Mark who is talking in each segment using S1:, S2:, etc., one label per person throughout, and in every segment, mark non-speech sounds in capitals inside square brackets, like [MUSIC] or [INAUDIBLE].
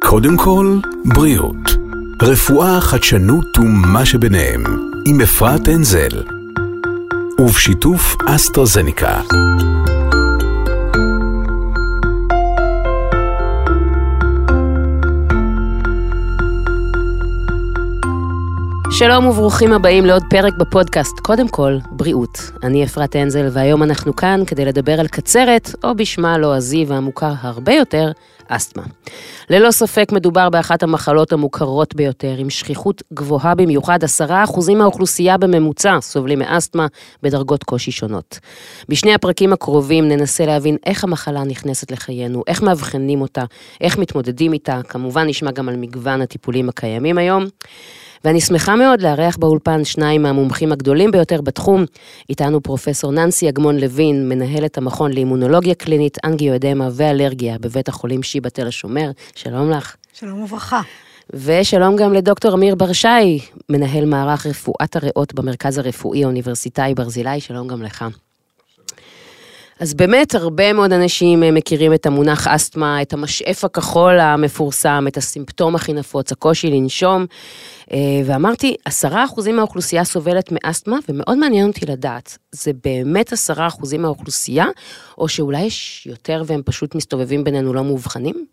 S1: קודם כל, בריאות. רפואה, חדשנות ומה שביניהם, עם אפרת אנזל. ובשיתוף אסטרזניקה.
S2: שלום וברוכים הבאים לעוד פרק בפודקאסט, קודם כל, בריאות. אני אפרת אנזל, והיום אנחנו כאן כדי לדבר על קצרת, או בשמה הלועזי והמוכר הרבה יותר, אסתמה. ללא ספק מדובר באחת המחלות המוכרות ביותר, עם שכיחות גבוהה במיוחד, עשרה אחוזים מהאוכלוסייה בממוצע סובלים מאסתמה בדרגות קושי שונות. בשני הפרקים הקרובים ננסה להבין איך המחלה נכנסת לחיינו, איך מאבחנים אותה, איך מתמודדים איתה, כמובן נשמע גם על מגוון הטיפולים הקיימים היום. ואני שמחה מאוד לארח באולפן שניים מהמומחים הגדולים ביותר בתחום. איתנו פרופסור ננסי אגמון לוין, מנהלת המכון לאימונולוגיה קלינית, אנגיואדמה ואלרגיה בבית החולים שיבא תל השומר. שלום לך.
S3: שלום וברכה.
S2: ושלום גם לדוקטור אמיר ברשי, מנהל מערך רפואת הריאות במרכז הרפואי האוניברסיטאי ברזילי, שלום גם לך. אז באמת הרבה מאוד אנשים אה, מכירים את המונח אסתמה, את המשאף הכחול המפורסם, את הסימפטום הכי נפוץ, הקושי לנשום. אה, ואמרתי, עשרה אחוזים מהאוכלוסייה סובלת מאסתמה, ומאוד מעניין אותי לדעת, זה באמת עשרה אחוזים מהאוכלוסייה, או שאולי יש יותר והם פשוט מסתובבים בינינו לא מאובחנים?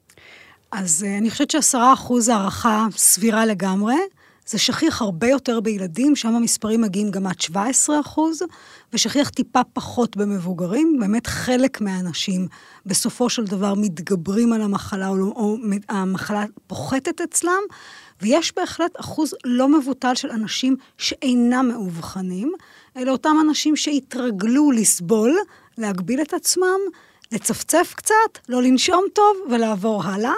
S3: אז אה, אני חושבת שעשרה אחוז הערכה סבירה לגמרי. זה שכיח הרבה יותר בילדים, שם המספרים מגיעים גם עד 17 אחוז, ושכיח טיפה פחות במבוגרים. באמת חלק מהאנשים בסופו של דבר מתגברים על המחלה, או, או המחלה פוחתת אצלם, ויש בהחלט אחוז לא מבוטל של אנשים שאינם מאובחנים, אלה אותם אנשים שהתרגלו לסבול, להגביל את עצמם, לצפצף קצת, לא לנשום טוב ולעבור הלאה.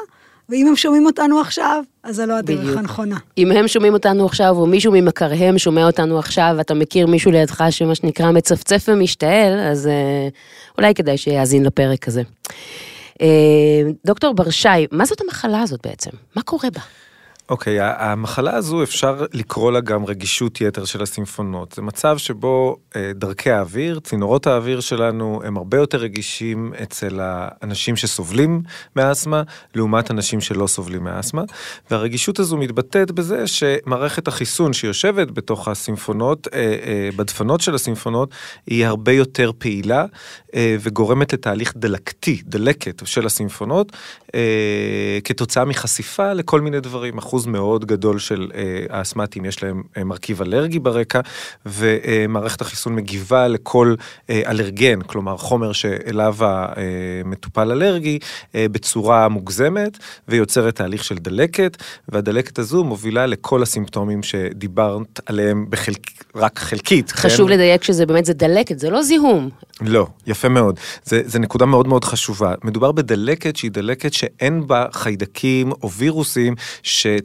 S3: ואם הם שומעים אותנו עכשיו, אז זה לא הדרך בדיוק. הנכונה.
S2: אם הם שומעים אותנו עכשיו, או מישהו ממכריהם שומע אותנו עכשיו, ואתה מכיר מישהו לידך שמה שנקרא מצפצף ומשתעל, אז אה, אולי כדאי שיאזין לפרק הזה. אה, דוקטור ברשי, מה זאת המחלה הזאת בעצם? מה קורה בה?
S4: אוקיי, okay, המחלה הזו אפשר לקרוא לה גם רגישות יתר של הסימפונות. זה מצב שבו אה, דרכי האוויר, צינורות האוויר שלנו, הם הרבה יותר רגישים אצל האנשים שסובלים מאסתמה, לעומת אנשים שלא סובלים מאסתמה. והרגישות הזו מתבטאת בזה שמערכת החיסון שיושבת בתוך הסימפונות, אה, אה, בדפנות של הסימפונות, היא הרבה יותר פעילה וגורמת לתהליך דלקתי, דלקת של הסימפונות, אה, כתוצאה מחשיפה לכל מיני דברים. אחוז מאוד גדול של אה, האסמטים יש להם אה, מרכיב אלרגי ברקע, ומערכת החיסון מגיבה לכל אה, אלרגן, כלומר חומר שאליו המטופל אלרגי, בצורה מוגזמת, ויוצרת תהליך של דלקת, והדלקת הזו מובילה לכל הסימפטומים שדיברת עליהם בחלק, רק חלקית.
S2: חשוב כן? לדייק שזה באמת, זה דלקת, זה לא זיהום.
S4: לא, יפה מאוד. זה, זה נקודה מאוד מאוד חשובה. מדובר בדלקת שהיא דלקת שאין בה חיידקים או וירוסים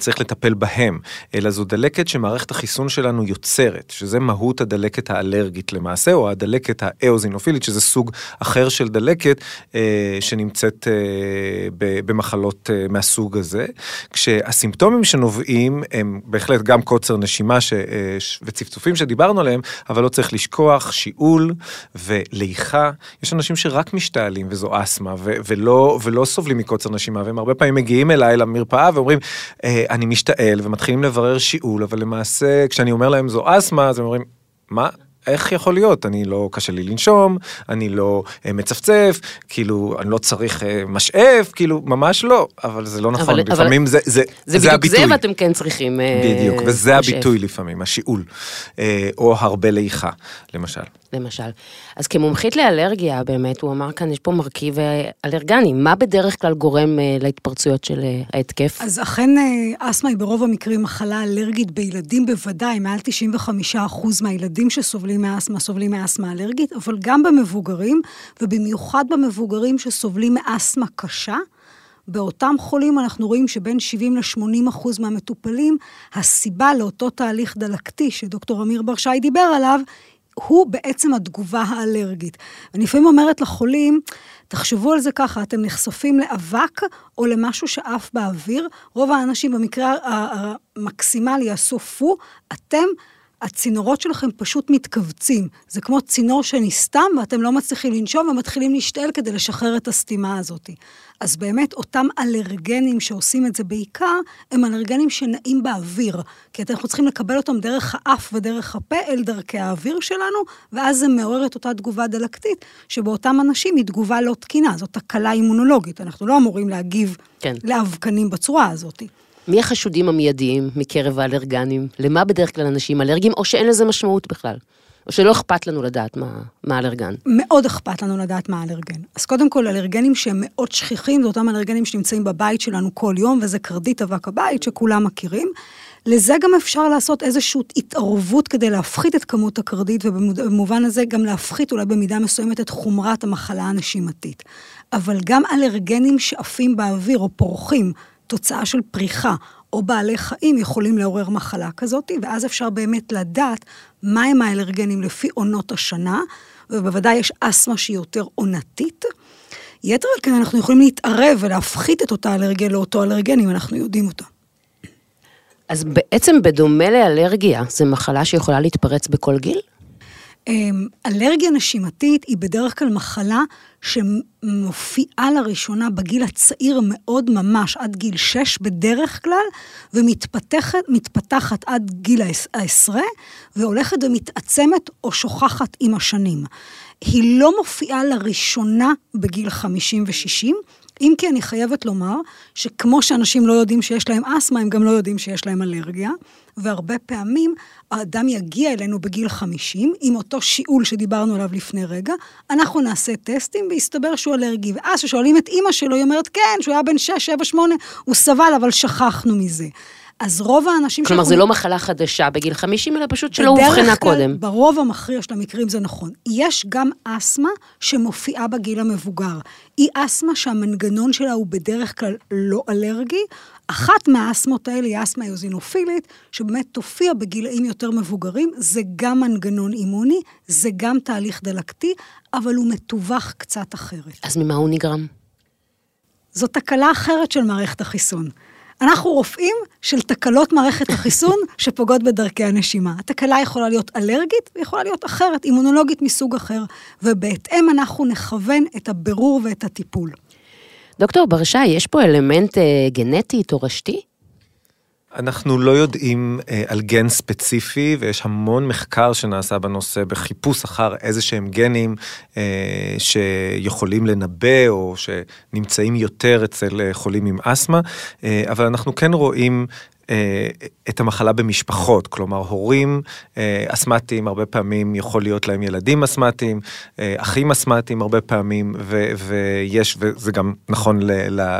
S4: שצריך לטפל בהם, אלא זו דלקת שמערכת החיסון שלנו יוצרת, שזה מהות הדלקת האלרגית למעשה, או הדלקת האאוזינופילית, שזה סוג אחר של דלקת אה, שנמצאת אה, במחלות אה, מהסוג הזה. כשהסימפטומים שנובעים הם בהחלט גם קוצר נשימה ש, אה, וצפצופים שדיברנו עליהם, אבל לא צריך לשכוח שיעול ו... ליחה, יש אנשים שרק משתעלים וזו אסתמה ולא, ולא סובלים מקוצר נשימה, והם הרבה פעמים מגיעים אליי למרפאה ואומרים, אה, אני משתעל, ומתחילים לברר שיעול, אבל למעשה כשאני אומר להם זו אסתמה, אז הם אומרים, מה? איך יכול להיות? אני לא, קשה לי לנשום, אני לא אה, מצפצף, כאילו, אני לא צריך אה, משאף, כאילו, ממש לא, אבל זה לא נכון, אבל, לפעמים אבל זה, זה,
S2: זה, זה הביטוי. זה בדיוק זה ואתם כן צריכים
S4: אה, בדיוק, וזה משאף. הביטוי לפעמים, השיעול, אה, או הרבה ליחה, למשל.
S2: למשל. אז כמומחית לאלרגיה, באמת, הוא אמר כאן, יש פה מרכיב אה, אלרגני, מה בדרך כלל גורם אה, להתפרצויות של אה, ההתקף?
S3: אז אכן אסתמה היא ברוב המקרים מחלה אלרגית בילדים בוודאי, מעל 95% מהילדים שסובלים מאסתמה סובלים מאסתמה אלרגית, אבל גם במבוגרים, ובמיוחד במבוגרים שסובלים מאסתמה קשה. באותם חולים אנחנו רואים שבין 70 ל-80 אחוז מהמטופלים, הסיבה לאותו תהליך דלקתי שדוקטור אמיר ברשי דיבר עליו, הוא בעצם התגובה האלרגית. אני לפעמים אומרת לחולים, תחשבו על זה ככה, אתם נחשפים לאבק או למשהו שעף באוויר, רוב האנשים במקרה המקסימלי יעשו פו, אתם הצינורות שלכם פשוט מתכווצים. זה כמו צינור שנסתם ואתם לא מצליחים לנשום ומתחילים להשתעל כדי לשחרר את הסתימה הזאת. אז באמת, אותם אלרגנים שעושים את זה בעיקר, הם אלרגנים שנעים באוויר. כי אנחנו צריכים לקבל אותם דרך האף ודרך הפה אל דרכי האוויר שלנו, ואז זה מעורר את אותה תגובה דלקתית, שבאותם אנשים היא תגובה לא תקינה, זאת תקלה אימונולוגית. אנחנו לא אמורים להגיב כן. לאבקנים בצורה הזאת.
S2: מי החשודים המיידיים מקרב האלרגנים? למה בדרך כלל אנשים אלרגיים, או שאין לזה משמעות בכלל? או שלא אכפת לנו לדעת מה, מה אלרגן?
S3: מאוד אכפת לנו לדעת מה אלרגן. אז קודם כל, אלרגנים שהם מאוד שכיחים, זה אותם אלרגנים שנמצאים בבית שלנו כל יום, וזה קרדית אבק הבית שכולם מכירים. לזה גם אפשר לעשות איזושהי התערבות כדי להפחית את כמות הקרדית, ובמובן הזה גם להפחית אולי במידה מסוימת את חומרת המחלה הנשימתית. אבל גם אלרגנים שעפים באוויר או פורחים, תוצאה של פריחה או בעלי חיים יכולים לעורר מחלה כזאת, ואז אפשר באמת לדעת מהם האלרגנים לפי עונות השנה, ובוודאי יש אסתמה שהיא יותר עונתית. יתר על כן אנחנו יכולים להתערב ולהפחית את אותה אלרגיה לאותו אלרגן אם אנחנו יודעים אותה.
S2: אז בעצם בדומה לאלרגיה, זו מחלה שיכולה להתפרץ בכל גיל?
S3: אמ, אלרגיה נשימתית היא בדרך כלל מחלה שמופיעה לראשונה בגיל הצעיר מאוד ממש, עד גיל 6 בדרך כלל, ומתפתחת עד גיל העשרה, והולכת ומתעצמת או שוכחת עם השנים. היא לא מופיעה לראשונה בגיל 50 ו-60, אם כי אני חייבת לומר שכמו שאנשים לא יודעים שיש להם אסתמה, הם גם לא יודעים שיש להם אלרגיה, והרבה פעמים האדם יגיע אלינו בגיל 50 עם אותו שיעול שדיברנו עליו לפני רגע, אנחנו נעשה טסטים ויסתבר שהוא אלרגי. ואז כששואלים את אימא שלו, היא אומרת, כן, שהוא היה בן 6, 7, 8, הוא סבל, אבל שכחנו מזה. אז רוב האנשים...
S2: כלומר, זה לא מחלה חדשה בגיל 50, אלא פשוט שלא אובחנה קודם.
S3: ברוב המכריע של המקרים זה נכון. יש גם אסתמה שמופיעה בגיל המבוגר. היא אסתמה שהמנגנון שלה הוא בדרך כלל לא אלרגי. אחת מהאסתמות האלה היא אסתמה איוזינופילית, שבאמת תופיע בגילאים יותר מבוגרים. זה גם מנגנון אימוני, זה גם תהליך דלקתי, אבל הוא מתווך קצת אחרת.
S2: אז ממה הוא נגרם?
S3: זו תקלה אחרת של מערכת החיסון. אנחנו רופאים של תקלות מערכת החיסון [LAUGHS] שפוגעות בדרכי הנשימה. התקלה יכולה להיות אלרגית ויכולה להיות אחרת, אימונולוגית מסוג אחר, ובהתאם אנחנו נכוון את הבירור ואת הטיפול.
S2: דוקטור ברשי, יש פה אלמנט אה, גנטי, תורשתי?
S4: אנחנו לא יודעים אה, על גן ספציפי, ויש המון מחקר שנעשה בנושא בחיפוש אחר איזה שהם גנים אה, שיכולים לנבא או שנמצאים יותר אצל אה, חולים עם אסתמה, אה, אבל אנחנו כן רואים את המחלה במשפחות, כלומר הורים אה, אסתמטיים, הרבה פעמים יכול להיות להם ילדים אסתמטיים, אה, אחים אסתמטיים הרבה פעמים, ו- ויש, וזה גם נכון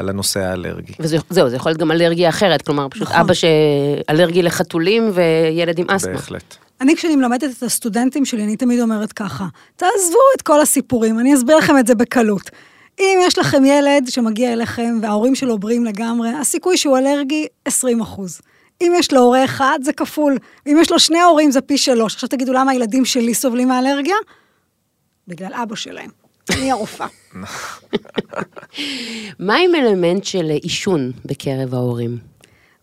S4: לנושא האלרגי.
S2: וזהו, זה יכול להיות גם אלרגיה אחרת, כלומר פשוט נכון. אבא שאלרגי לחתולים וילד עם אסתמה.
S4: בהחלט.
S3: אני כשאני מלמדת את הסטודנטים שלי, אני תמיד אומרת ככה, תעזבו את כל הסיפורים, אני אסביר לכם את זה בקלות. אם יש לכם ילד שמגיע אליכם וההורים שלו בריאים לגמרי, הסיכוי שהוא אלרגי, 20 אחוז. אם יש לו הורה אחד, זה כפול. אם יש לו שני הורים, זה פי שלוש. עכשיו תגידו, למה הילדים שלי סובלים מאלרגיה? בגלל אבא שלהם. אני הרופאה. [LAUGHS]
S2: מה עם אלמנט של עישון בקרב ההורים?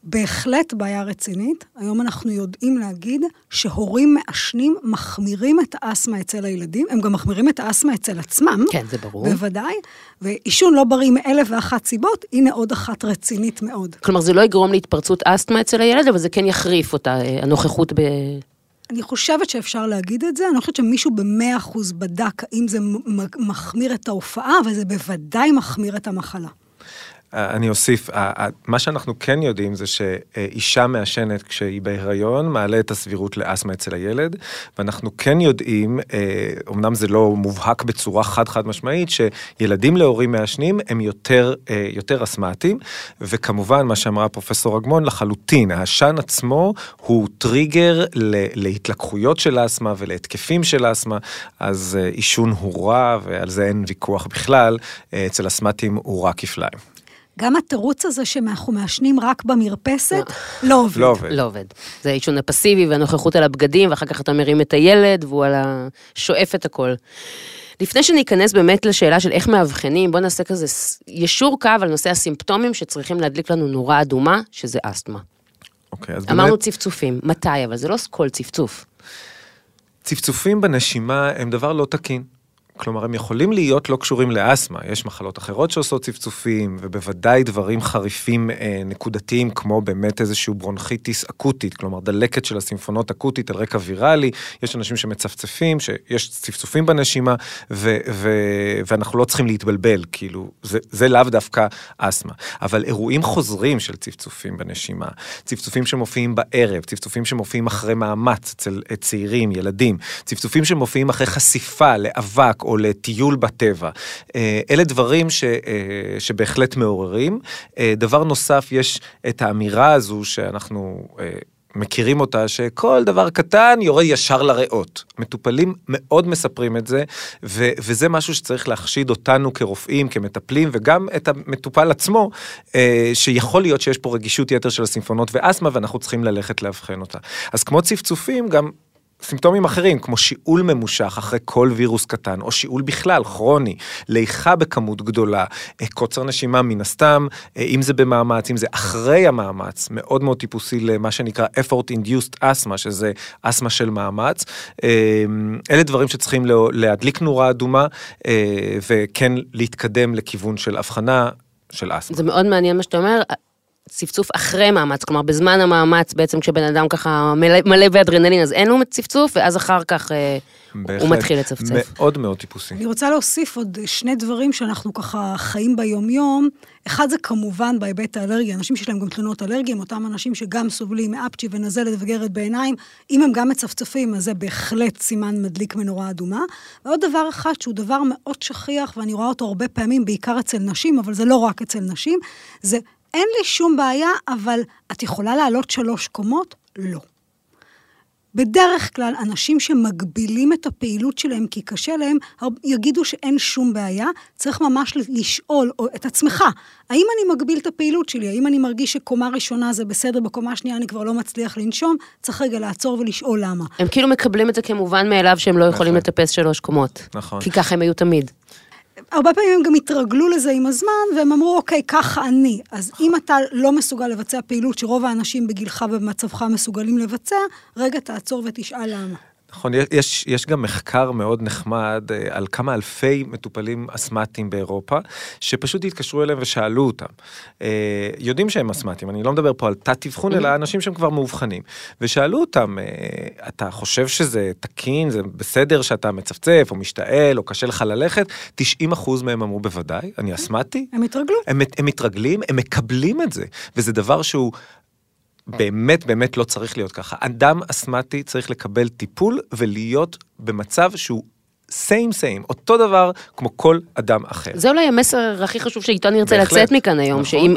S3: בהחלט בעיה רצינית. היום אנחנו יודעים להגיד שהורים מעשנים מחמירים את האסתמה אצל הילדים, הם גם מחמירים את האסתמה אצל עצמם.
S2: כן, זה ברור.
S3: בוודאי. ועישון לא בריא מאלף ואחת סיבות, הנה עוד אחת רצינית מאוד.
S2: כלומר, זה לא יגרום להתפרצות אסתמה אצל הילד, אבל זה כן יחריף אותה, אה, הנוכחות ב...
S3: אני חושבת שאפשר להגיד את זה, אני חושבת שמישהו במאה אחוז בדק האם זה מחמיר את ההופעה, אבל זה בוודאי מחמיר את המחלה.
S4: אני אוסיף, מה שאנחנו כן יודעים זה שאישה מעשנת כשהיא בהיריון מעלה את הסבירות לאסתמה אצל הילד, ואנחנו כן יודעים, אמנם זה לא מובהק בצורה חד-חד משמעית, שילדים להורים מעשנים הם יותר, יותר אסתמטיים, וכמובן מה שאמרה פרופסור אגמון לחלוטין, העשן עצמו הוא טריגר להתלקחויות של אסתמה ולהתקפים של אסתמה, אז עישון הוא רע ועל זה אין ויכוח בכלל, אצל אסתמטים הוא רע כפליים.
S3: גם התירוץ הזה שאנחנו מעשנים רק במרפסת, לא עובד.
S4: לא עובד.
S2: לא עובד. זה העישון הפסיבי והנוכחות על הבגדים, ואחר כך אתה מרים את הילד, והוא על ה... שואף את הכל. לפני שניכנס באמת לשאלה של איך מאבחנים, בואו נעשה כזה ישור קו על נושא הסימפטומים שצריכים להדליק לנו נורה אדומה, שזה אסתמה.
S4: אוקיי, אז
S2: אמרנו
S4: באמת,
S2: צפצופים, מתי? אבל זה לא כל צפצוף.
S4: צפצופים בנשימה הם דבר לא תקין. כלומר, הם יכולים להיות לא קשורים לאסתמה, יש מחלות אחרות שעושות צפצופים, ובוודאי דברים חריפים אה, נקודתיים, כמו באמת איזשהו ברונכיטיס אקוטית, כלומר דלקת של הסימפונות אקוטית על רקע ויראלי, יש אנשים שמצפצפים, שיש צפצופים בנשימה, ו- ו- ואנחנו לא צריכים להתבלבל, כאילו, זה, זה לאו דווקא אסתמה. אבל אירועים חוזרים של צפצופים בנשימה, צפצופים שמופיעים בערב, צפצופים שמופיעים אחרי מאמץ אצל צעירים, ילדים, צפצופים שמופיעים אחרי חשיפה לאבק, או לטיול בטבע. אה, אלה דברים ש, אה, שבהחלט מעוררים. אה, דבר נוסף, יש את האמירה הזו שאנחנו... מכירים אותה שכל דבר קטן יורד ישר לריאות. מטופלים מאוד מספרים את זה, ו- וזה משהו שצריך להחשיד אותנו כרופאים, כמטפלים, וגם את המטופל עצמו, אה, שיכול להיות שיש פה רגישות יתר של הסימפונות ואסתמה, ואנחנו צריכים ללכת לאבחן אותה. אז כמו צפצופים, גם סימפטומים אחרים, כמו שיעול ממושך אחרי כל וירוס קטן, או שיעול בכלל, כרוני, ליכה בכמות גדולה, אה, קוצר נשימה מן הסתם, אה, אם זה במאמץ, אם זה אחרי המאמץ, מאוד מאוד טיפוסי למה שנקרא effort induced asthma, שזה אסתמה של מאמץ. אה, אלה דברים שצריכים להדליק נורה אדומה, וכן להתקדם לכיוון של הבחנה של אסתמה.
S2: זה מאוד מעניין מה שאתה אומר. צפצוף אחרי מאמץ, כלומר בזמן המאמץ בעצם כשבן אדם ככה מלא, מלא באדרנלין אז אין לו צפצוף ואז אחר כך אה, הוא מתחיל לצפצף.
S4: מאוד מאוד טיפוסי.
S3: אני רוצה להוסיף עוד שני דברים שאנחנו ככה חיים ביומיום. אחד זה כמובן בהיבט האלרגי, אנשים שיש להם גם תלונות אלרגיים, אותם אנשים שגם סובלים מאפצ'י ונזלת וגרת בעיניים, אם הם גם מצפצפים אז זה בהחלט סימן מדליק מנורה אדומה. ועוד דבר אחד שהוא דבר מאוד שכיח ואני רואה אותו הרבה פעמים, בעיקר אצל נשים, אבל זה לא רק אצל נשים, זה אין לי שום בעיה, אבל את יכולה לעלות שלוש קומות? לא. בדרך כלל, אנשים שמגבילים את הפעילות שלהם כי קשה להם, יגידו שאין שום בעיה. צריך ממש לשאול את עצמך, האם אני מגביל את הפעילות שלי? האם אני מרגיש שקומה ראשונה זה בסדר, בקומה שנייה אני כבר לא מצליח לנשום? צריך רגע לעצור ולשאול למה.
S2: הם כאילו מקבלים את זה כמובן מאליו שהם לא יכולים נכון. לטפס שלוש קומות.
S4: נכון.
S2: כי ככה הם היו תמיד.
S3: הרבה פעמים הם גם התרגלו לזה עם הזמן, והם אמרו, אוקיי, ככה אני. אז אם אתה לא מסוגל לבצע פעילות שרוב האנשים בגילך ובמצבך מסוגלים לבצע, רגע תעצור ותשאל למה.
S4: נכון, יש, יש גם מחקר מאוד נחמד אה, על כמה אלפי מטופלים אסתמטיים באירופה, שפשוט התקשרו אליהם ושאלו אותם. אה, יודעים שהם אסתמטיים, אני לא מדבר פה על תת-אבחון, אלא אנשים שהם כבר מאובחנים. ושאלו אותם, אה, אתה חושב שזה תקין, זה בסדר שאתה מצפצף, או משתעל, או קשה לך ללכת? 90% מהם אמרו בוודאי, אני אסתמטי.
S3: הם התרגלו.
S4: הם, הם מתרגלים, הם מקבלים את זה, וזה דבר שהוא... באמת באמת לא צריך להיות ככה. אדם אסתמטי צריך לקבל טיפול ולהיות במצב שהוא סיים סיים, אותו דבר כמו כל אדם אחר.
S2: זה אולי המסר הכי חשוב שאיתו אני ארצה לצאת מכאן היום, נכון. שאם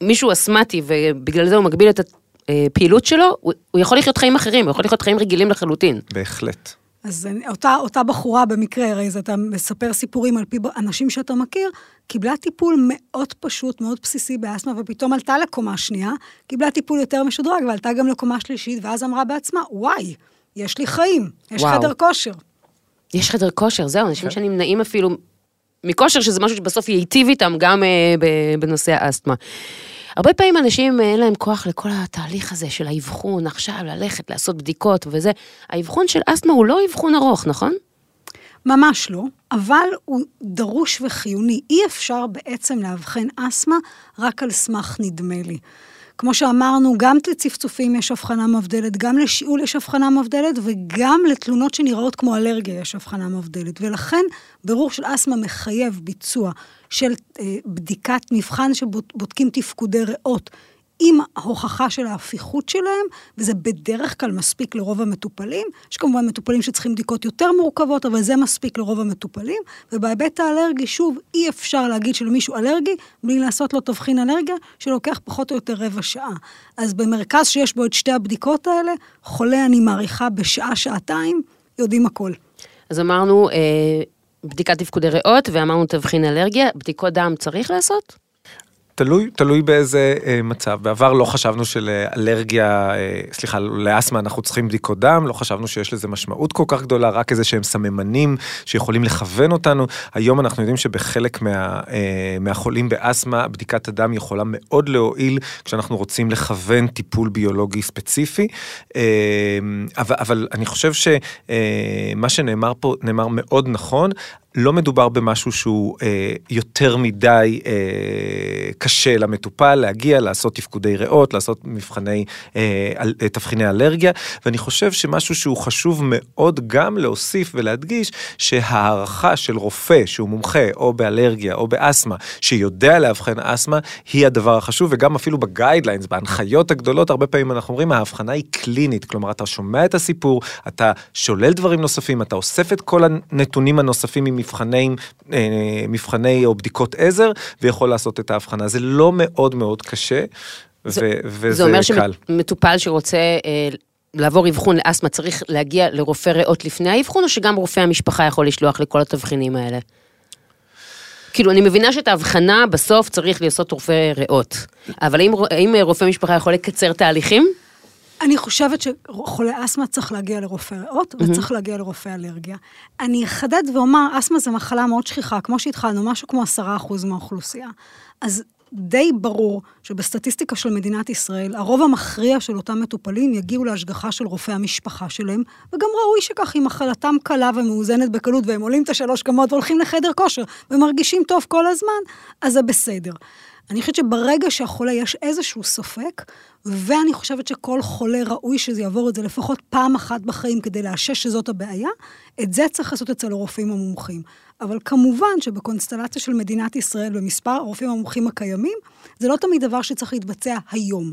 S2: מישהו אסתמטי ובגלל זה הוא מגביל את הפעילות שלו, הוא יכול לחיות חיים אחרים, הוא יכול לחיות חיים רגילים לחלוטין.
S4: בהחלט.
S3: אז אותה, אותה בחורה במקרה, הרי זה אתה מספר סיפורים על פי אנשים שאתה מכיר, קיבלה טיפול מאוד פשוט, מאוד בסיסי באסתמה, ופתאום עלתה לקומה שנייה, קיבלה טיפול יותר משודרג, ועלתה גם לקומה שלישית, ואז אמרה בעצמה, וואי, יש לי חיים, יש וואו. חדר כושר.
S2: יש חדר כושר, זהו, אנשים כן. שנמנעים אפילו מכושר, שזה משהו שבסוף ייטיב איתם גם אה, בנושא האסתמה. הרבה פעמים אנשים אין להם כוח לכל התהליך הזה של האבחון, עכשיו ללכת, לעשות בדיקות וזה. האבחון של אסתמה הוא לא אבחון ארוך, נכון?
S3: ממש לא, אבל הוא דרוש וחיוני. אי אפשר בעצם לאבחן אסתמה רק על סמך נדמה לי. כמו שאמרנו, גם לצפצופים יש הבחנה מבדלת, גם לשיעול יש הבחנה מבדלת, וגם לתלונות שנראות כמו אלרגיה יש הבחנה מבדלת. ולכן, ברור של אסתמה מחייב ביצוע של אה, בדיקת מבחן שבודקים תפקודי ריאות. עם ההוכחה של ההפיכות שלהם, וזה בדרך כלל מספיק לרוב המטופלים. יש כמובן מטופלים שצריכים בדיקות יותר מורכבות, אבל זה מספיק לרוב המטופלים. ובהיבט האלרגי, שוב, אי אפשר להגיד שלמישהו אלרגי בלי לעשות לו תבחין אלרגיה, שלוקח פחות או יותר רבע שעה. אז במרכז שיש בו את שתי הבדיקות האלה, חולה, אני מעריכה, בשעה-שעתיים, יודעים הכל.
S2: אז אמרנו, אה, בדיקת תפקודי ריאות, ואמרנו תבחין אלרגיה, בדיקות דם צריך לעשות?
S4: תלוי, תלוי באיזה אה, מצב. בעבר לא חשבנו שלאלרגיה, אה, סליחה, לאסתמה אנחנו צריכים בדיקות דם, לא חשבנו שיש לזה משמעות כל כך גדולה, רק איזה שהם סממנים שיכולים לכוון אותנו. היום אנחנו יודעים שבחלק מה, אה, מהחולים באסתמה, בדיקת הדם יכולה מאוד להועיל כשאנחנו רוצים לכוון טיפול ביולוגי ספציפי. אבל, אבל אני חושב שמה שנאמר פה נאמר מאוד נכון. לא מדובר במשהו שהוא אה, יותר מדי אה, קשה למטופל להגיע, לעשות תפקודי ריאות, לעשות מבחני, אה, אה, תבחיני אלרגיה, ואני חושב שמשהו שהוא חשוב מאוד גם להוסיף ולהדגיש, שהערכה של רופא שהוא מומחה או באלרגיה או באסתמה, שיודע לאבחן אסתמה, היא הדבר החשוב, וגם אפילו בגיידליינס, בהנחיות הגדולות, הרבה פעמים אנחנו אומרים, ההבחנה היא קלינית, כלומר אתה שומע את הסיפור, אתה שולל דברים נוספים, אתה אוסף את כל הנתונים הנוספים מבחני, אה, מבחני או בדיקות עזר, ויכול לעשות את ההבחנה. זה לא מאוד מאוד קשה,
S2: זה,
S4: ו- וזה
S2: זה אומר
S4: קל.
S2: שמטופל שרוצה אה, לעבור אבחון לאסתמה צריך להגיע לרופא ריאות לפני האבחון, או שגם רופא המשפחה יכול לשלוח לכל התבחינים האלה? כאילו, אני מבינה שאת ההבחנה בסוף צריך לעשות רופא ריאות, אבל האם, האם רופא משפחה יכול לקצר תהליכים?
S3: אני חושבת שחולה אסתמה צריך להגיע לרופא ריאות mm-hmm. וצריך להגיע לרופא אלרגיה. אני אחדד ואומר, אסתמה זו מחלה מאוד שכיחה, כמו שהתחלנו, משהו כמו עשרה אחוז מהאוכלוסייה. אז די ברור שבסטטיסטיקה של מדינת ישראל, הרוב המכריע של אותם מטופלים יגיעו להשגחה של רופא המשפחה שלהם, וגם ראוי שכך, אם מחלתם קלה ומאוזנת בקלות, והם עולים את השלוש קמות והולכים לחדר כושר, ומרגישים טוב כל הזמן, אז זה בסדר. אני חושבת שברגע שהחולה יש איזשהו ספק, ואני חושבת שכל חולה ראוי שזה יעבור את זה לפחות פעם אחת בחיים כדי לאשש שזאת הבעיה, את זה צריך לעשות אצל הרופאים המומחים. אבל כמובן שבקונסטלציה של מדינת ישראל, במספר הרופאים המומחים הקיימים, זה לא תמיד דבר שצריך להתבצע היום.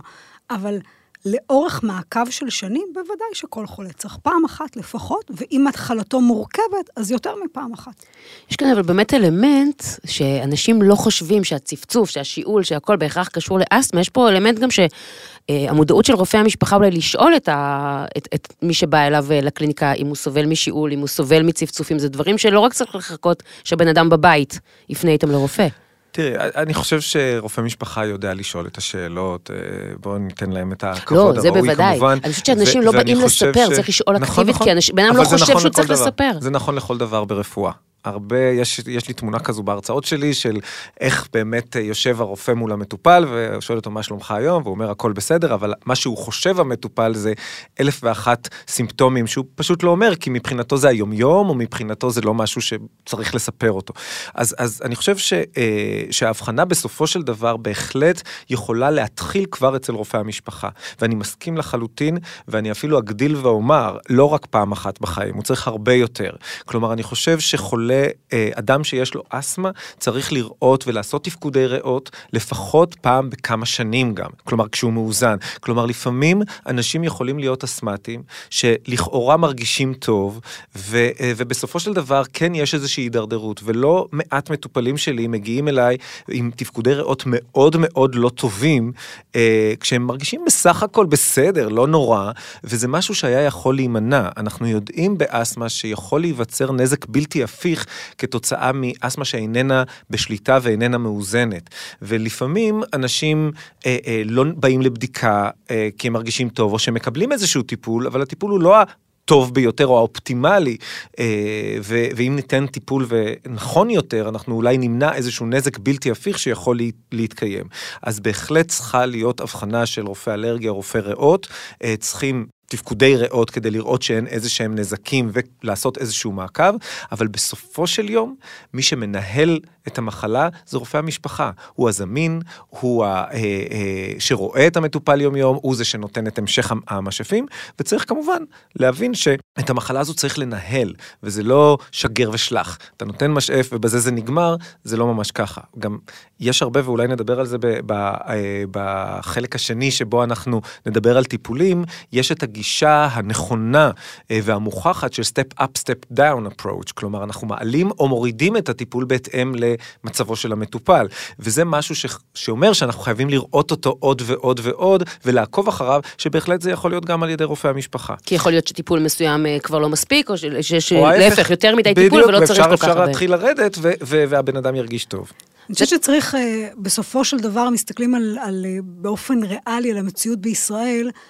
S3: אבל לאורך מעקב של שנים, בוודאי שכל חולה צריך פעם אחת לפחות, ואם התחלתו מורכבת, אז יותר מפעם אחת.
S2: יש כאן אבל באמת אלמנט שאנשים לא חושבים שהצפצוף, שהשיעול, שהכל בהכרח קשור לאסתמה, יש פה אלמנט גם שהמודעות של רופא המשפחה אולי לשאול את, ה, את, את מי שבא אליו לקליניקה, אם הוא סובל משיעול, אם הוא סובל מצפצופים, זה דברים שלא רק צריך לחכות שבן אדם בבית יפנה איתם לרופא.
S4: תראי, אני חושב שרופא משפחה יודע לשאול את השאלות, אה, בואו ניתן להם את הכבוד הראוי
S2: כמובן. לא, זה בוודאי.
S4: כמובן.
S2: אני חושבת שאנשים לא באים לספר, ש... צריך לשאול נכון, אקטיבית, נכון, כי בן אדם לא חושב
S4: נכון
S2: שהוא צריך
S4: דבר.
S2: לספר.
S4: זה נכון לכל דבר ברפואה. הרבה, יש, יש לי תמונה כזו בהרצאות שלי של איך באמת יושב הרופא מול המטופל ושואל אותו מה שלומך היום והוא אומר הכל בסדר אבל מה שהוא חושב המטופל זה אלף ואחת סימפטומים שהוא פשוט לא אומר כי מבחינתו זה היומיום או מבחינתו זה לא משהו שצריך לספר אותו. אז, אז אני חושב ש, אה, שההבחנה בסופו של דבר בהחלט יכולה להתחיל כבר אצל רופא המשפחה ואני מסכים לחלוטין ואני אפילו אגדיל ואומר לא רק פעם אחת בחיים הוא צריך הרבה יותר. כלומר אני חושב שחולה לאדם שיש לו אסתמה צריך לראות ולעשות תפקודי ריאות לפחות פעם בכמה שנים גם, כלומר כשהוא מאוזן. כלומר לפעמים אנשים יכולים להיות אסתמטיים שלכאורה מרגישים טוב ו, ובסופו של דבר כן יש איזושהי הידרדרות ולא מעט מטופלים שלי מגיעים אליי עם תפקודי ריאות מאוד מאוד לא טובים אה, כשהם מרגישים בסך הכל בסדר, לא נורא, וזה משהו שהיה יכול להימנע. אנחנו יודעים באסתמה שיכול להיווצר נזק בלתי הפיך להמשיך כתוצאה מאסתמה שאיננה בשליטה ואיננה מאוזנת. ולפעמים אנשים אה, אה, לא באים לבדיקה אה, כי הם מרגישים טוב, או שמקבלים איזשהו טיפול, אבל הטיפול הוא לא הטוב ביותר או האופטימלי, אה, ואם ניתן טיפול ונכון יותר, אנחנו אולי נמנע איזשהו נזק בלתי הפיך שיכול להתקיים. אז בהחלט צריכה להיות הבחנה של רופא אלרגיה, רופא ריאות, אה, צריכים תפקודי ריאות כדי לראות שאין איזה שהם נזקים ולעשות איזשהו מעקב, אבל בסופו של יום, מי שמנהל את המחלה זה רופא המשפחה. הוא הזמין, הוא ה, אה, אה, שרואה את המטופל יום יום, הוא זה שנותן את המשך המשאפים, וצריך כמובן להבין שאת המחלה הזו צריך לנהל, וזה לא שגר ושלח. אתה נותן משאף ובזה זה נגמר, זה לא ממש ככה. גם יש הרבה, ואולי נדבר על זה אה, בחלק השני שבו אנחנו נדבר על טיפולים, יש את הגישה הנכונה אה, והמוכחת של step up, step down approach, כלומר אנחנו מעלים או מורידים את הטיפול בהתאם ל... מצבו של המטופל. וזה משהו ש, שאומר שאנחנו חייבים לראות אותו עוד ועוד ועוד, ולעקוב אחריו, שבהחלט זה יכול להיות גם על ידי רופא המשפחה.
S2: כי יכול להיות שטיפול מסוים אה, כבר לא מספיק, או שיש להפך, יותר מדי בדיוק, טיפול ולא צריך כל כך הרבה.
S4: בדיוק, ואפשר להתחיל לרדת, ו- ו- והבן אדם ירגיש טוב.
S3: אני חושבת שצריך, אה, בסופו של דבר, מסתכלים על, על, אה, באופן ריאלי על המציאות בישראל, אה,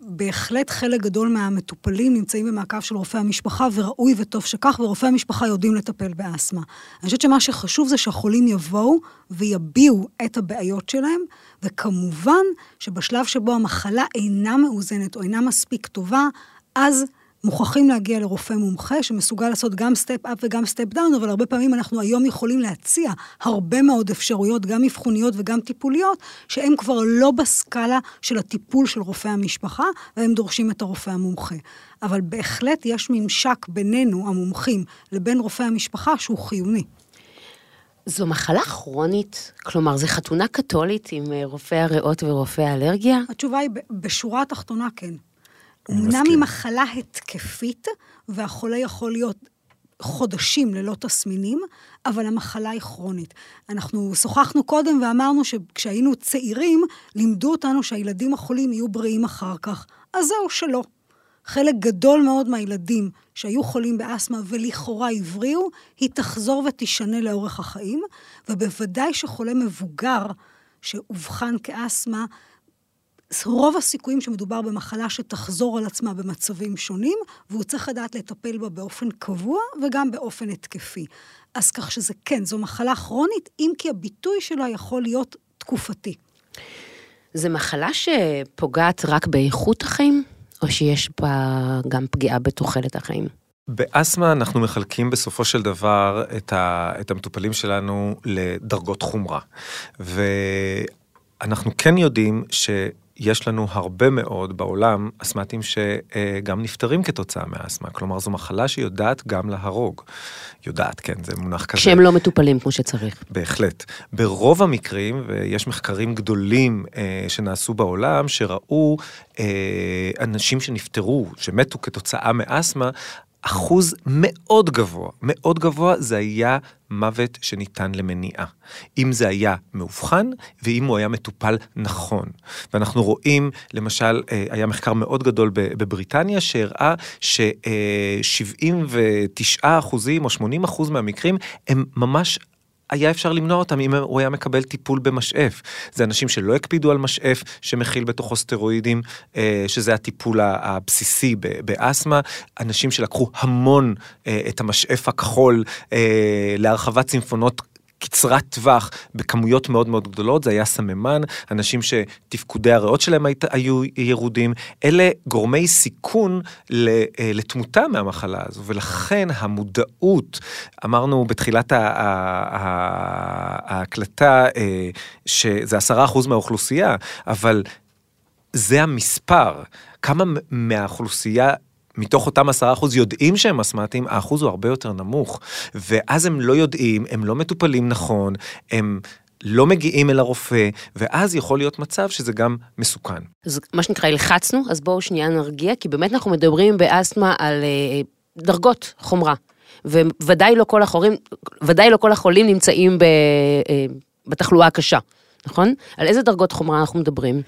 S3: בהחלט חלק גדול מהמטופלים נמצאים במעקב של רופאי המשפחה, וראוי וטוב שכך, ורופאי המשפחה יודעים לטפל באסתמה. אני חושבת שמה שחשוב זה שהחולים יבואו ויביעו את הבעיות שלהם, וכמובן שבשלב שבו המחלה אינה מאוזנת או אינה מספיק טובה, אז מוכרחים להגיע לרופא מומחה שמסוגל לעשות גם step up וגם step down, אבל הרבה פעמים אנחנו היום יכולים להציע הרבה מאוד אפשרויות, גם אבחוניות וגם טיפוליות, שהם כבר לא בסקאלה של הטיפול של רופא המשפחה, והם דורשים את הרופא המומחה. אבל בהחלט יש ממשק בינינו, המומחים, לבין רופא המשפחה שהוא חיוני.
S2: זו מחלה כרונית? כלומר, זו חתונה קתולית עם אה, רופא הריאות ורופא האלרגיה?
S3: התשובה היא, בשורה התחתונה כן. אמנם. היא מחלה התקפית, והחולה יכול להיות חודשים ללא תסמינים, אבל המחלה היא כרונית. אנחנו שוחחנו קודם ואמרנו שכשהיינו צעירים, לימדו אותנו שהילדים החולים יהיו בריאים אחר כך. אז זהו, שלא. חלק גדול מאוד מהילדים שהיו חולים באסתמה ולכאורה הבריאו, היא תחזור ותישנה לאורך החיים, ובוודאי שחולה מבוגר שאובחן כאסתמה, רוב הסיכויים שמדובר במחלה שתחזור על עצמה במצבים שונים, והוא צריך לדעת לטפל בה באופן קבוע וגם באופן התקפי. אז כך שזה כן, זו מחלה כרונית, אם כי הביטוי שלה יכול להיות תקופתי.
S2: זו מחלה שפוגעת רק באיכות החיים, או שיש בה גם פגיעה בתוחלת החיים?
S4: באסתמה אנחנו מחלקים בסופו של דבר את, ה, את המטופלים שלנו לדרגות חומרה. ואנחנו כן יודעים שיש לנו הרבה מאוד בעולם אסתמטים שגם נפטרים כתוצאה מאסתמה. כלומר, זו מחלה שיודעת גם להרוג. יודעת, כן, זה מונח כזה.
S2: כשהם לא מטופלים כמו שצריך.
S4: בהחלט. ברוב המקרים, ויש מחקרים גדולים אה, שנעשו בעולם, שראו אה, אנשים שנפטרו, שמתו כתוצאה מאסתמה, אחוז מאוד גבוה, מאוד גבוה, זה היה מוות שניתן למניעה. אם זה היה מאובחן, ואם הוא היה מטופל נכון. ואנחנו רואים, למשל, אה, היה מחקר מאוד גדול בבריטניה, שהראה ש-79 אחוזים או 80 אחוז מהמקרים הם ממש היה אפשר למנוע אותם אם הוא היה מקבל טיפול במשאף. זה אנשים שלא הקפידו על משאף שמכיל בתוכו סטרואידים, אה, שזה הטיפול הבסיסי באסתמה, אנשים שלקחו המון אה, את המשאף הכחול אה, להרחבת צמפונות קצרת טווח בכמויות מאוד מאוד גדולות, זה היה סממן, אנשים שתפקודי הריאות שלהם היית, היו ירודים, אלה גורמי סיכון לתמותה מהמחלה הזו, ולכן המודעות, אמרנו בתחילת ההקלטה שזה עשרה אחוז מהאוכלוסייה, אבל זה המספר, כמה מהאוכלוסייה מתוך אותם עשרה אחוז יודעים שהם אסתמטיים, האחוז הוא הרבה יותר נמוך. ואז הם לא יודעים, הם לא מטופלים נכון, הם... לא מגיעים אל הרופא, ואז יכול להיות מצב שזה גם מסוכן.
S2: אז מה שנקרא, הלחצנו, אז בואו שנייה נרגיע, כי באמת אנחנו מדברים באסתמה על אה, דרגות חומרה. וודאי לא כל החולים, ודאי לא כל החולים נמצאים ב, אה, בתחלואה הקשה, נכון? על איזה דרגות חומרה אנחנו מדברים?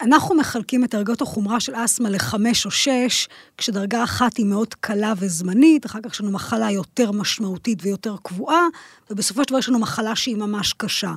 S3: אנחנו מחלקים את דרגות החומרה של אסתמה לחמש או שש, כשדרגה אחת היא מאוד קלה וזמנית, אחר כך יש לנו מחלה יותר משמעותית ויותר קבועה, ובסופו של דבר יש לנו מחלה שהיא ממש קשה.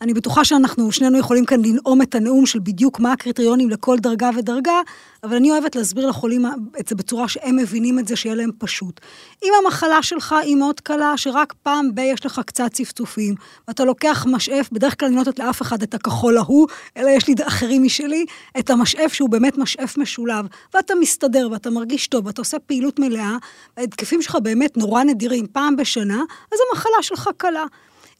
S3: אני בטוחה שאנחנו שנינו יכולים כאן לנאום את הנאום של בדיוק מה הקריטריונים לכל דרגה ודרגה, אבל אני אוהבת להסביר לחולים את זה בצורה שהם מבינים את זה, שיהיה להם פשוט. אם המחלה שלך היא מאוד קלה, שרק פעם ב- יש לך קצת צפצופים, ואתה לוקח משאף, בדרך כלל אני לא נותנת לאף אחד את הכחול ההוא, אלא יש לי אחרים משלי, את המשאף שהוא באמת משאף משולב, ואתה מסתדר ואתה מרגיש טוב, ואתה עושה פעילות מלאה, ההתקפים שלך באמת נורא נדירים פעם בשנה, אז המחלה שלך קלה.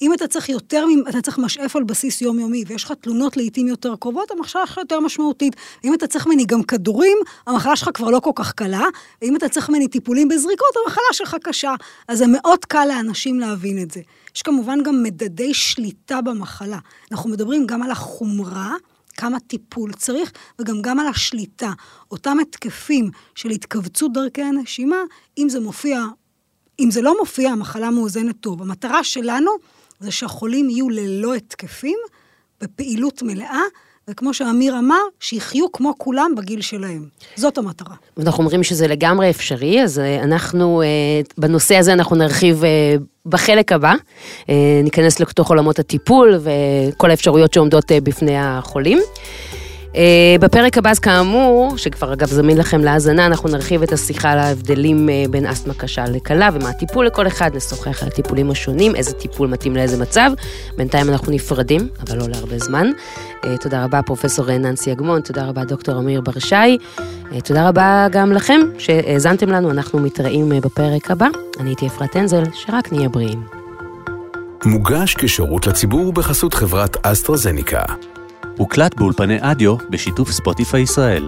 S3: אם אתה צריך יותר, אתה צריך משאף על בסיס יומיומי, ויש לך תלונות לעיתים יותר קרובות, המחלה שלך יותר משמעותית. ואם אתה צריך ממני גם כדורים, המחלה שלך כבר לא כל כך קלה, ואם אתה צריך ממני טיפולים בזריקות, המחלה שלך קשה. אז זה מאוד קל לאנשים להבין את זה. יש כמובן גם מדדי שליטה במחלה. אנחנו מדברים גם על החומרה, כמה טיפול צריך, וגם גם על השליטה. אותם התקפים של התכווצות דרכי הנשימה, אם זה מופיע, אם זה לא מופיע, המחלה מאוזנת טוב. המטרה שלנו זה שהחולים יהיו ללא התקפים, בפעילות מלאה, וכמו שאמיר אמר, שיחיו כמו כולם בגיל שלהם. זאת המטרה.
S2: אנחנו אומרים שזה לגמרי אפשרי, אז אה, אנחנו, אה, בנושא הזה אנחנו נרחיב אה, בחלק הבא. ניכנס לתוך עולמות הטיפול וכל האפשרויות שעומדות בפני החולים. Uh, בפרק הבא, אז כאמור, שכבר אגב זמין לכם להאזנה, אנחנו נרחיב את השיחה על ההבדלים uh, בין אסתמה קשה לקלה ומה הטיפול לכל אחד, נשוחח על הטיפולים השונים, איזה טיפול מתאים לאיזה מצב. בינתיים אנחנו נפרדים, אבל לא להרבה זמן. Uh, תודה רבה, פרופסור ננסי אגמון, תודה רבה, דוקטור אמיר ברשי. תודה רבה גם לכם שהאזנתם לנו, אנחנו מתראים בפרק הבא. אני הייתי אפרת אנזל, שרק נהיה בריאים.
S1: מוגש כשירות לציבור בחסות חברת אסטרזניקה.
S5: הוקלט באולפני אדיו בשיתוף ספוטיפיי ישראל.